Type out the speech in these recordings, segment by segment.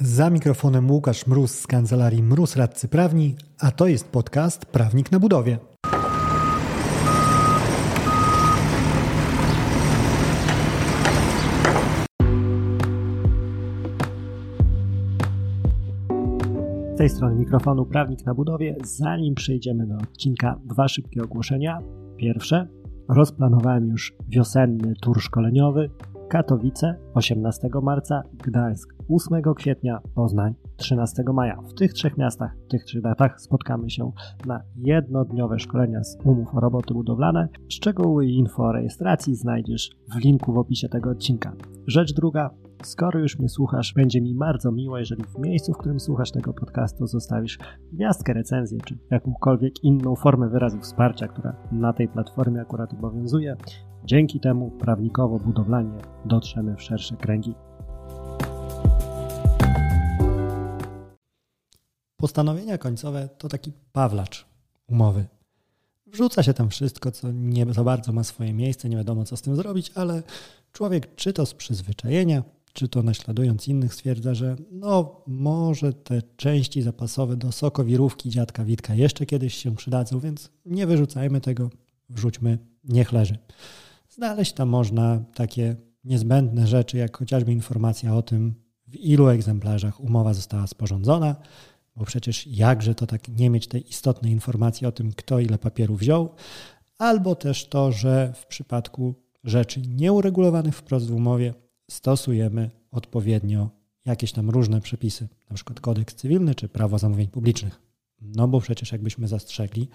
Za mikrofonem Łukasz Mróz z kancelarii Mróz Radcy Prawni, a to jest podcast Prawnik na budowie. Z tej strony mikrofonu Prawnik na budowie. Zanim przejdziemy do odcinka, dwa szybkie ogłoszenia. Pierwsze, rozplanowałem już wiosenny tur szkoleniowy Katowice 18 marca, Gdańsk 8 kwietnia, Poznań 13 maja. W tych trzech miastach, w tych trzech datach spotkamy się na jednodniowe szkolenia z umów o roboty budowlane. Szczegóły i info o rejestracji znajdziesz w linku w opisie tego odcinka. Rzecz druga, Skoro już mnie słuchasz, będzie mi bardzo miło, jeżeli w miejscu, w którym słuchasz tego podcastu, zostawisz gwiazdkę, recenzję, czy jakąkolwiek inną formę wyrazu wsparcia, która na tej platformie akurat obowiązuje. Dzięki temu prawnikowo-budowlanie dotrzemy w szersze kręgi. Postanowienia końcowe to taki pawlacz umowy. Wrzuca się tam wszystko, co nie za bardzo ma swoje miejsce, nie wiadomo co z tym zrobić, ale człowiek czy to z przyzwyczajenia, czy to naśladując innych stwierdza, że no może te części zapasowe do sokowirówki dziadka Witka jeszcze kiedyś się przydadzą, więc nie wyrzucajmy tego, wrzućmy, niech leży. Znaleźć tam można takie niezbędne rzeczy, jak chociażby informacja o tym, w ilu egzemplarzach umowa została sporządzona, bo przecież jakże to tak nie mieć tej istotnej informacji o tym, kto ile papieru wziął, albo też to, że w przypadku rzeczy nieuregulowanych wprost w umowie stosujemy odpowiednio jakieś tam różne przepisy, na przykład kodeks cywilny czy prawo zamówień publicznych. No bo przecież jakbyśmy zastrzegli,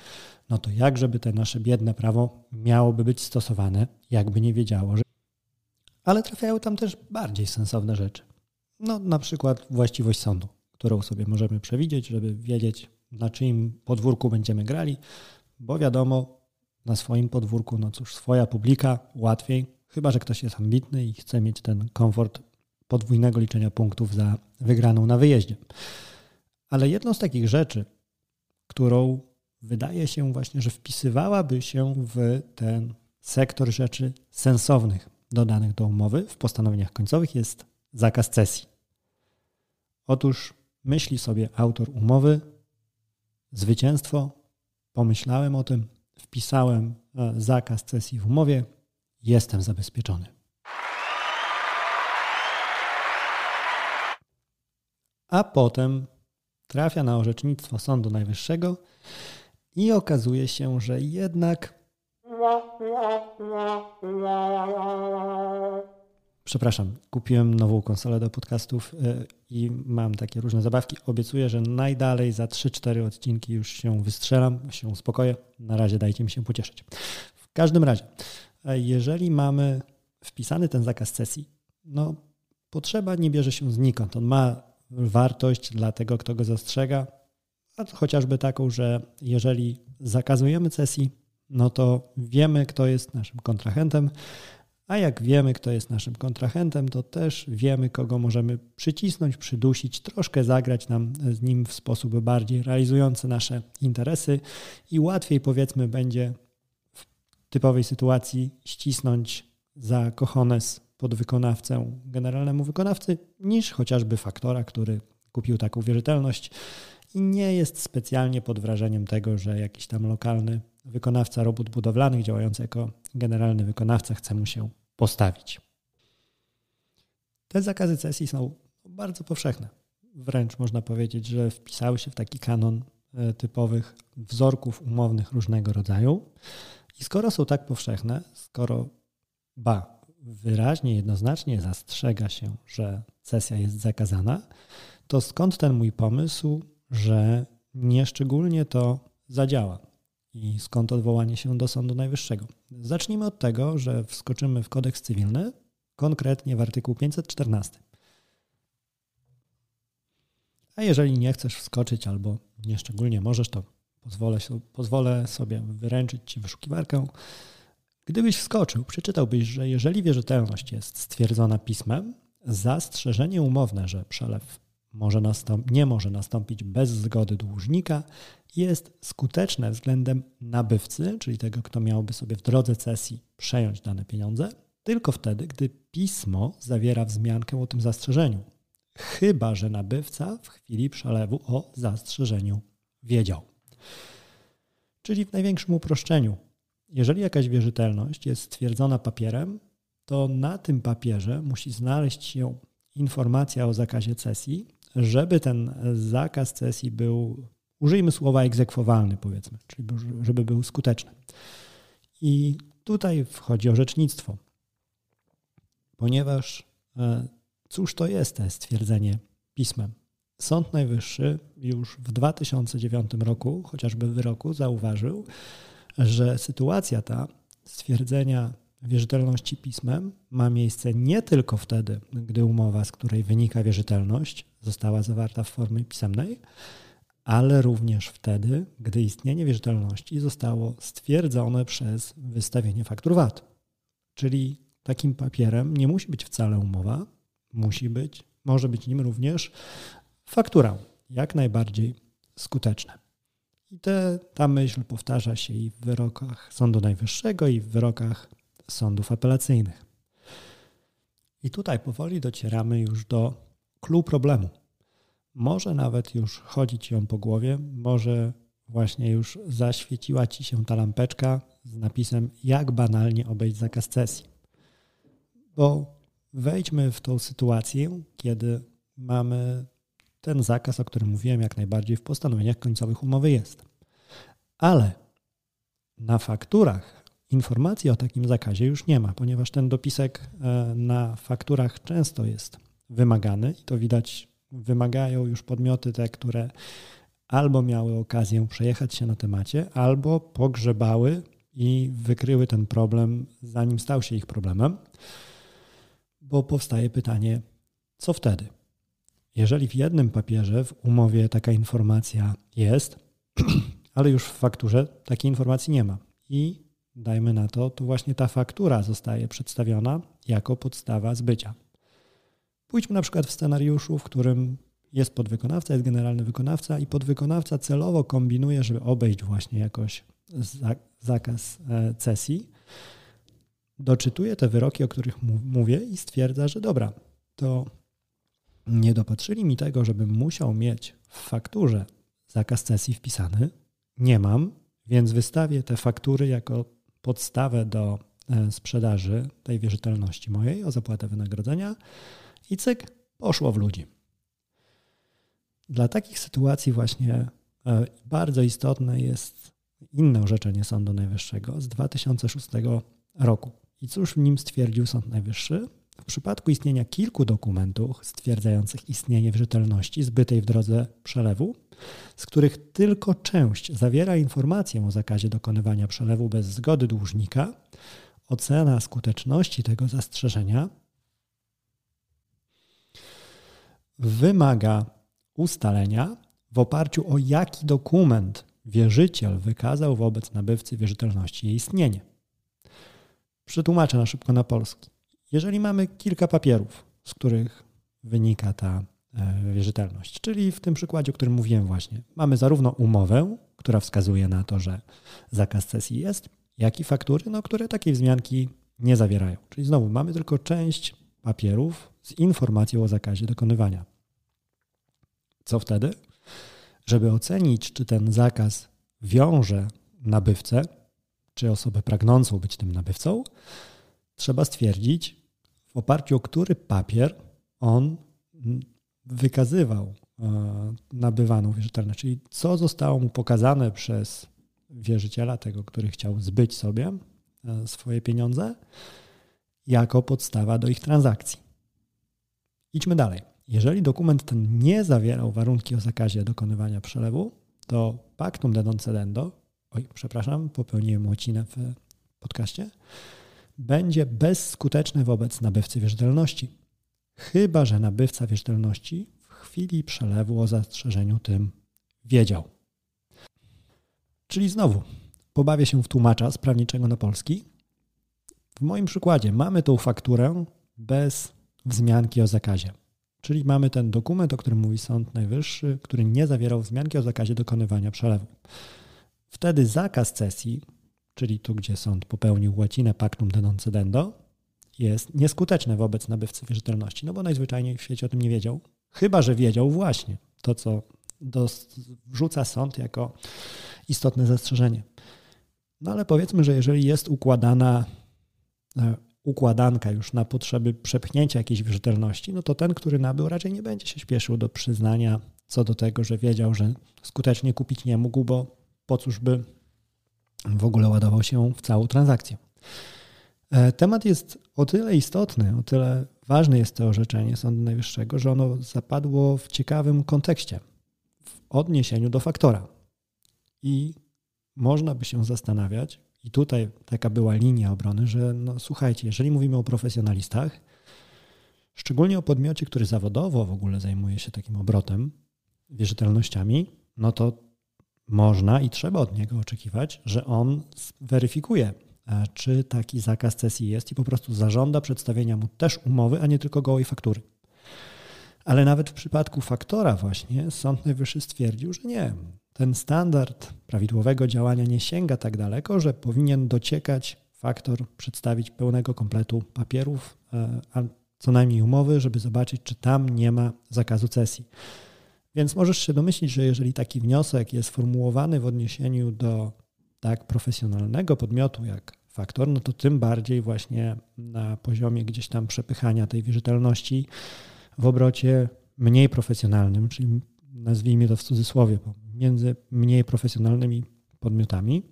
no to jak żeby te nasze biedne prawo miałoby być stosowane, jakby nie wiedziało, że... Ale trafiają tam też bardziej sensowne rzeczy. No na przykład właściwość sądu, którą sobie możemy przewidzieć, żeby wiedzieć na czyim podwórku będziemy grali, bo wiadomo, na swoim podwórku, no cóż, swoja publika łatwiej, chyba że ktoś jest ambitny i chce mieć ten komfort podwójnego liczenia punktów za wygraną na wyjeździe. Ale jedną z takich rzeczy, którą wydaje się właśnie, że wpisywałaby się w ten sektor rzeczy sensownych dodanych do umowy w postanowieniach końcowych jest zakaz cesji. Otóż myśli sobie autor umowy, zwycięstwo, pomyślałem o tym, wpisałem e, zakaz cesji w umowie, jestem zabezpieczony. A potem trafia na orzecznictwo Sądu Najwyższego i okazuje się, że jednak. Przepraszam, kupiłem nową konsolę do podcastów e, i mam takie różne zabawki. Obiecuję, że najdalej za 3-4 odcinki już się wystrzelam, się uspokoję. Na razie dajcie mi się pocieszyć. W każdym razie, e, jeżeli mamy wpisany ten zakaz sesji, no potrzeba nie bierze się znikąd. On ma wartość dla tego, kto go zastrzega, a chociażby taką, że jeżeli zakazujemy sesji, no to wiemy, kto jest naszym kontrahentem, a jak wiemy, kto jest naszym kontrahentem, to też wiemy, kogo możemy przycisnąć, przydusić, troszkę zagrać nam z nim w sposób bardziej realizujący nasze interesy i łatwiej, powiedzmy, będzie w typowej sytuacji ścisnąć za kochones podwykonawcę generalnemu wykonawcy niż chociażby faktora, który kupił taką wierzytelność i nie jest specjalnie pod wrażeniem tego, że jakiś tam lokalny wykonawca robót budowlanych działający jako generalny wykonawca chce mu się postawić. Te zakazy cesji są bardzo powszechne. Wręcz można powiedzieć, że wpisały się w taki kanon e, typowych wzorków umownych różnego rodzaju. I skoro są tak powszechne, skoro ba, wyraźnie, jednoznacznie zastrzega się, że sesja jest zakazana, to skąd ten mój pomysł, że nieszczególnie to zadziała i skąd odwołanie się do Sądu Najwyższego? Zacznijmy od tego, że wskoczymy w kodeks cywilny, konkretnie w artykuł 514. A jeżeli nie chcesz wskoczyć albo nieszczególnie możesz, to pozwolę, pozwolę sobie wyręczyć Ci wyszukiwarkę Gdybyś wskoczył, przeczytałbyś, że jeżeli wierzytelność jest stwierdzona pismem, zastrzeżenie umowne, że przelew może nie może nastąpić bez zgody dłużnika, jest skuteczne względem nabywcy, czyli tego, kto miałby sobie w drodze cesji przejąć dane pieniądze, tylko wtedy, gdy pismo zawiera wzmiankę o tym zastrzeżeniu. chyba że nabywca w chwili przelewu o zastrzeżeniu wiedział. Czyli w największym uproszczeniu, jeżeli jakaś wierzytelność jest stwierdzona papierem, to na tym papierze musi znaleźć się informacja o zakazie cesji, żeby ten zakaz cesji był, użyjmy słowa egzekwowalny, powiedzmy, czyli żeby był skuteczny. I tutaj wchodzi orzecznictwo, ponieważ e, cóż to jest to stwierdzenie pismem? Sąd Najwyższy już w 2009 roku, chociażby w wyroku, zauważył, że sytuacja ta stwierdzenia wierzytelności pismem ma miejsce nie tylko wtedy, gdy umowa, z której wynika wierzytelność, została zawarta w formie pisemnej, ale również wtedy, gdy istnienie wierzytelności zostało stwierdzone przez wystawienie faktur VAT. Czyli takim papierem nie musi być wcale umowa, musi być, może być nim również faktura, jak najbardziej skuteczne. I te, ta myśl powtarza się i w wyrokach Sądu Najwyższego, i w wyrokach sądów apelacyjnych. I tutaj powoli docieramy już do clue problemu. Może nawet już chodzi ci ją po głowie, może właśnie już zaświeciła ci się ta lampeczka z napisem jak banalnie obejść zakaz cesji. Bo wejdźmy w tą sytuację, kiedy mamy ten zakaz, o którym mówiłem, jak najbardziej w postanowieniach końcowych umowy jest. Ale na fakturach informacji o takim zakazie już nie ma, ponieważ ten dopisek e, na fakturach często jest wymagany i to widać, wymagają już podmioty te, które albo miały okazję przejechać się na temacie, albo pogrzebały i wykryły ten problem, zanim stał się ich problemem, bo powstaje pytanie, co wtedy? Jeżeli w jednym papierze, w umowie taka informacja jest, ale już w fakturze takiej informacji nie ma i dajmy na to, to właśnie ta faktura zostaje przedstawiona jako podstawa zbycia. Pójdźmy na przykład w scenariuszu, w którym jest podwykonawca, jest generalny wykonawca i podwykonawca celowo kombinuje, żeby obejść właśnie jakoś zakaz e, cesji. Doczytuje te wyroki, o których mówię i stwierdza, że dobra, to nie dopatrzyli mi tego, żebym musiał mieć w fakturze zakaz cesji wpisany. Nie mam, więc wystawię te faktury jako podstawę do e, sprzedaży tej wierzytelności mojej o zapłatę wynagrodzenia i cyk, poszło w ludzi. Dla takich sytuacji właśnie e, bardzo istotne jest inne orzeczenie Sądu Najwyższego z 2006 roku. I cóż w nim stwierdził Sąd Najwyższy? W przypadku istnienia kilku dokumentów stwierdzających istnienie wierzytelności zbytej w drodze przelewu, z których tylko część zawiera informację o zakazie dokonywania przelewu bez zgody dłużnika, ocena skuteczności tego zastrzeżenia wymaga ustalenia, w oparciu o jaki dokument wierzyciel wykazał wobec nabywcy wierzytelności jej istnienie. Przetłumaczę na szybko na polski. Jeżeli mamy kilka papierów, z których wynika ta e, wierzytelność, czyli w tym przykładzie, o którym mówiłem właśnie, mamy zarówno umowę, która wskazuje na to, że zakaz cesji jest, jak i faktury, no, które takiej wzmianki nie zawierają. Czyli znowu mamy tylko część papierów z informacją o zakazie dokonywania. Co wtedy? Żeby ocenić, czy ten zakaz wiąże nabywcę, czy osobę pragnącą być tym nabywcą, trzeba stwierdzić, w oparciu o który papier on wykazywał e, nabywaną wierzytelność, czyli co zostało mu pokazane przez wierzyciela, tego, który chciał zbyć sobie e, swoje pieniądze, jako podstawa do ich transakcji. Idźmy dalej. Jeżeli dokument ten nie zawierał warunki o zakazie dokonywania przelewu, to pactum de oj, przepraszam, popełniłem łacinę w podcaście, będzie bezskuteczny wobec nabywcy wierzytelności, chyba że nabywca wierzytelności w chwili przelewu o zastrzeżeniu tym wiedział. Czyli znowu, pobawię się w tłumacza z prawniczego na polski. W moim przykładzie mamy tą fakturę bez wzmianki o zakazie. Czyli mamy ten dokument, o którym mówi Sąd Najwyższy, który nie zawierał wzmianki o zakazie dokonywania przelewu. Wtedy zakaz cesji czyli tu, gdzie sąd popełnił łacinę pactum de non cedendo, jest nieskuteczne wobec nabywcy wierzytelności, no bo najzwyczajniej w świecie o tym nie wiedział, Chyba, że wiedział właśnie to, co wrzuca sąd jako istotne zastrzeżenie. No ale powiedzmy, że jeżeli jest układana e, układanka już na potrzeby przepchnięcia jakiejś wierzytelności, no to ten, który nabył, raczej nie będzie się śpieszył do przyznania co do tego, że wiedział, że skutecznie kupić nie mógł, bo po cóż by w ogóle ładował się w całą transakcję. E, temat jest o tyle istotny, o tyle ważne jest to orzeczenie Sądu Najwyższego, że ono zapadło w ciekawym kontekście, w odniesieniu do faktora. I można by się zastanawiać, i tutaj taka była linia obrony, że no, słuchajcie, jeżeli mówimy o profesjonalistach, szczególnie o podmiocie, który zawodowo w ogóle zajmuje się takim obrotem, wierzytelnościami, no to można i trzeba od niego oczekiwać, że on weryfikuje, e, czy taki zakaz cesji jest i po prostu zażąda przedstawienia mu też umowy, a nie tylko gołej faktury. Ale nawet w przypadku faktora właśnie Sąd Najwyższy stwierdził, że nie, ten standard prawidłowego działania nie sięga tak daleko, że powinien dociekać faktor przedstawić pełnego kompletu papierów, e, a co najmniej umowy, żeby zobaczyć, czy tam nie ma zakazu cesji. Więc możesz się domyślić, że jeżeli taki wniosek jest formułowany w odniesieniu do tak profesjonalnego podmiotu jak faktor, no to tym bardziej właśnie na poziomie gdzieś tam przepychania tej wierzytelności w obrocie mniej profesjonalnym, czyli nazwijmy to w cudzysłowie, między mniej profesjonalnymi podmiotami,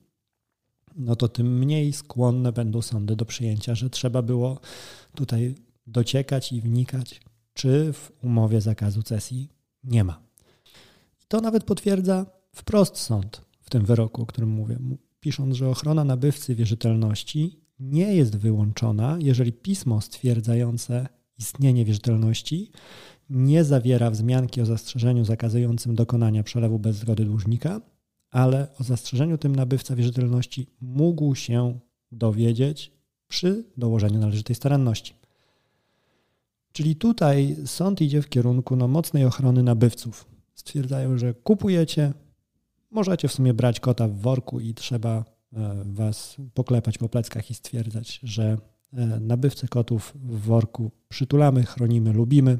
no to tym mniej skłonne będą sądy do przyjęcia, że trzeba było tutaj dociekać i wnikać, czy w umowie zakazu cesji nie ma. To nawet potwierdza wprost sąd w tym wyroku, o którym mówię, pisząc, że ochrona nabywcy wierzytelności nie jest wyłączona, jeżeli pismo stwierdzające istnienie wierzytelności nie zawiera wzmianki o zastrzeżeniu zakazującym dokonania przelewu bez zgody dłużnika, ale o zastrzeżeniu tym nabywca wierzytelności mógł się dowiedzieć przy dołożeniu należytej staranności. Czyli tutaj sąd idzie w kierunku no, mocnej ochrony nabywców. Stwierdzają, że kupujecie, możecie w sumie brać kota w worku i trzeba e, was poklepać po pleckach i stwierdzać, że nabywcę kotów w worku przytulamy, chronimy, lubimy.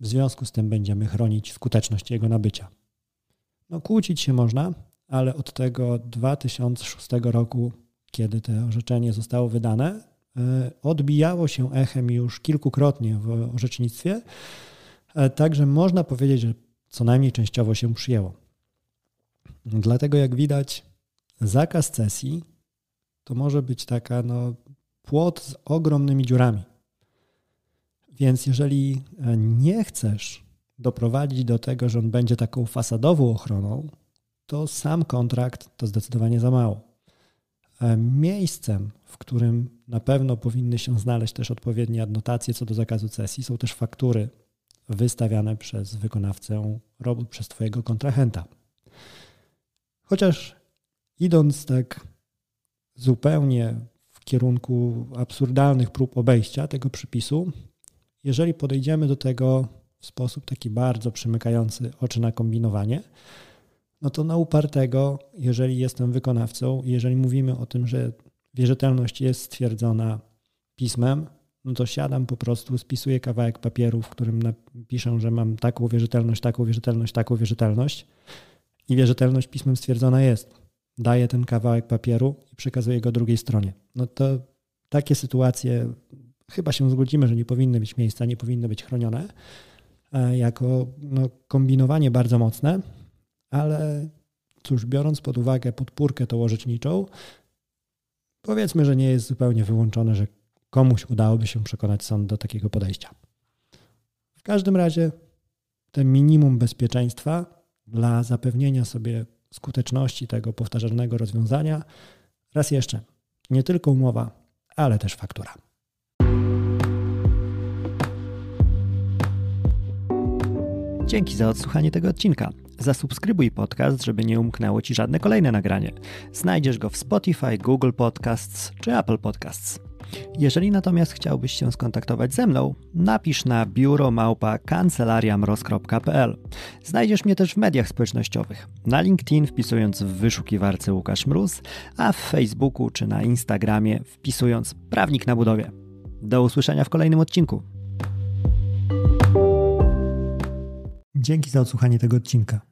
W związku z tym będziemy chronić skuteczność jego nabycia. No, kłócić się można, ale od tego 2006 roku, kiedy to orzeczenie zostało wydane, e, odbijało się echem już kilkukrotnie w orzecznictwie, e, także można powiedzieć, że co najmniej częściowo się przyjęło. Dlatego, jak widać, zakaz cesji to może być taka no, płot z ogromnymi dziurami. Więc jeżeli e, nie chcesz doprowadzić do tego, że on będzie taką fasadową ochroną, to sam kontrakt to zdecydowanie za mało. E, miejscem, w którym na pewno powinny się znaleźć też odpowiednie adnotacje co do zakazu cesji, są też faktury wystawiane przez wykonawcę robót, przez Twojego kontrahenta. Chociaż idąc tak zupełnie w kierunku absurdalnych prób obejścia tego przypisu, jeżeli podejdziemy do tego w sposób taki bardzo przymykający oczy na kombinowanie, no to na upartego, jeżeli jestem wykonawcą, jeżeli mówimy o tym, że wierzytelność jest stwierdzona pismem, no to siadam po prostu, spisuję kawałek papieru, w którym napiszę, że mam taką wierzytelność, taką wierzytelność, taką wierzytelność i wierzytelność pismem stwierdzona jest. Daję ten kawałek papieru i przekazuję go drugiej stronie. No to takie sytuacje chyba się zgodzimy, że nie powinny być miejsca, nie powinny być chronione e, jako no, kombinowanie bardzo mocne, ale cóż, biorąc pod uwagę podpórkę tą orzeczniczą, powiedzmy, że nie jest zupełnie wyłączone, że komuś udałoby się przekonać sąd do takiego podejścia. W każdym razie te minimum bezpieczeństwa dla zapewnienia sobie skuteczności tego powtarzalnego rozwiązania, raz jeszcze, nie tylko umowa, ale też faktura. Dzięki za odsłuchanie tego odcinka. Zasubskrybuj podcast, żeby nie umknęło Ci żadne kolejne nagranie. Znajdziesz go w Spotify, Google Podcasts czy Apple Podcasts. Jeżeli natomiast chciałbyś się skontaktować ze mną, napisz na biuromałpa kancelariamroz.pl. Znajdziesz mnie też w mediach społecznościowych. Na LinkedIn wpisując w wyszukiwarce Łukasz Mróz, a w Facebooku czy na Instagramie wpisując Prawnik na budowie. Do usłyszenia w kolejnym odcinku. Dzięki za odsłuchanie tego odcinka.